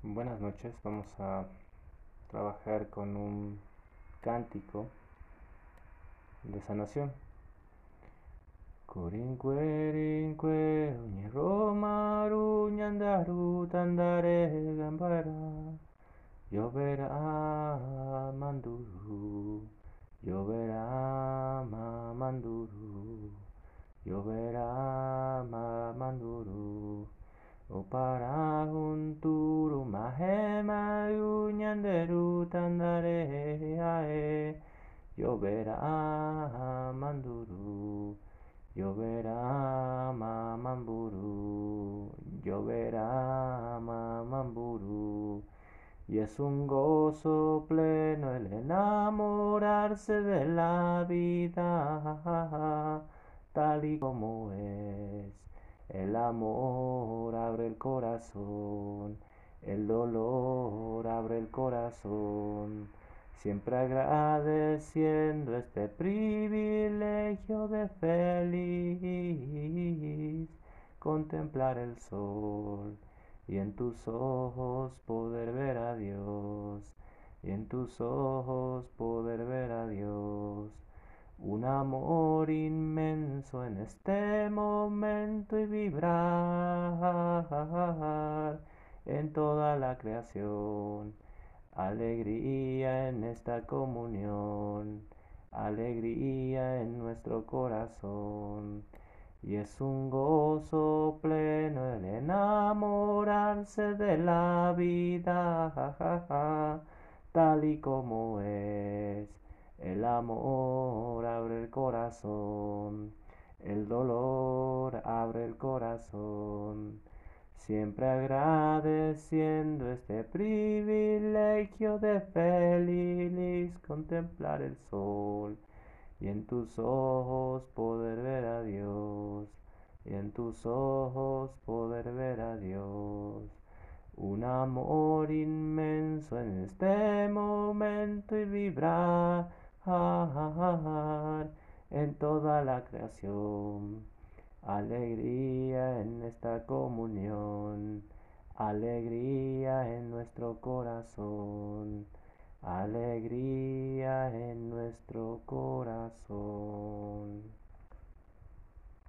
Buenas noches, vamos a trabajar con un cántico de sanación. Corinque, uñi romaru, ñandaru, tandare, gambara, lloverá manduru, lloverá manduru, lloverá manduru. O para un turu mahema unyanderu tandare ae Lloverá manduru Lloverá mamamburu Lloverá mamamburu y es un gozo pleno el enamorarse de la vida tal y como es. El amor abre el corazón, el dolor abre el corazón, siempre agradeciendo este privilegio de feliz contemplar el sol y en tus ojos poder ver a Dios, y en tus ojos poder ver a Dios un amor inmenso en este momento y vibrar en toda la creación. Alegría en esta comunión, alegría en nuestro corazón. Y es un gozo pleno el enamorarse de la vida tal y como es. El amor corazón, el dolor abre el corazón. Siempre agradeciendo este privilegio de feliz contemplar el sol y en tus ojos poder ver a Dios y en tus ojos poder ver a Dios. Un amor inmenso en este momento y vibrar en toda la creación. Alegría en esta comunión, alegría en nuestro corazón, alegría en nuestro corazón.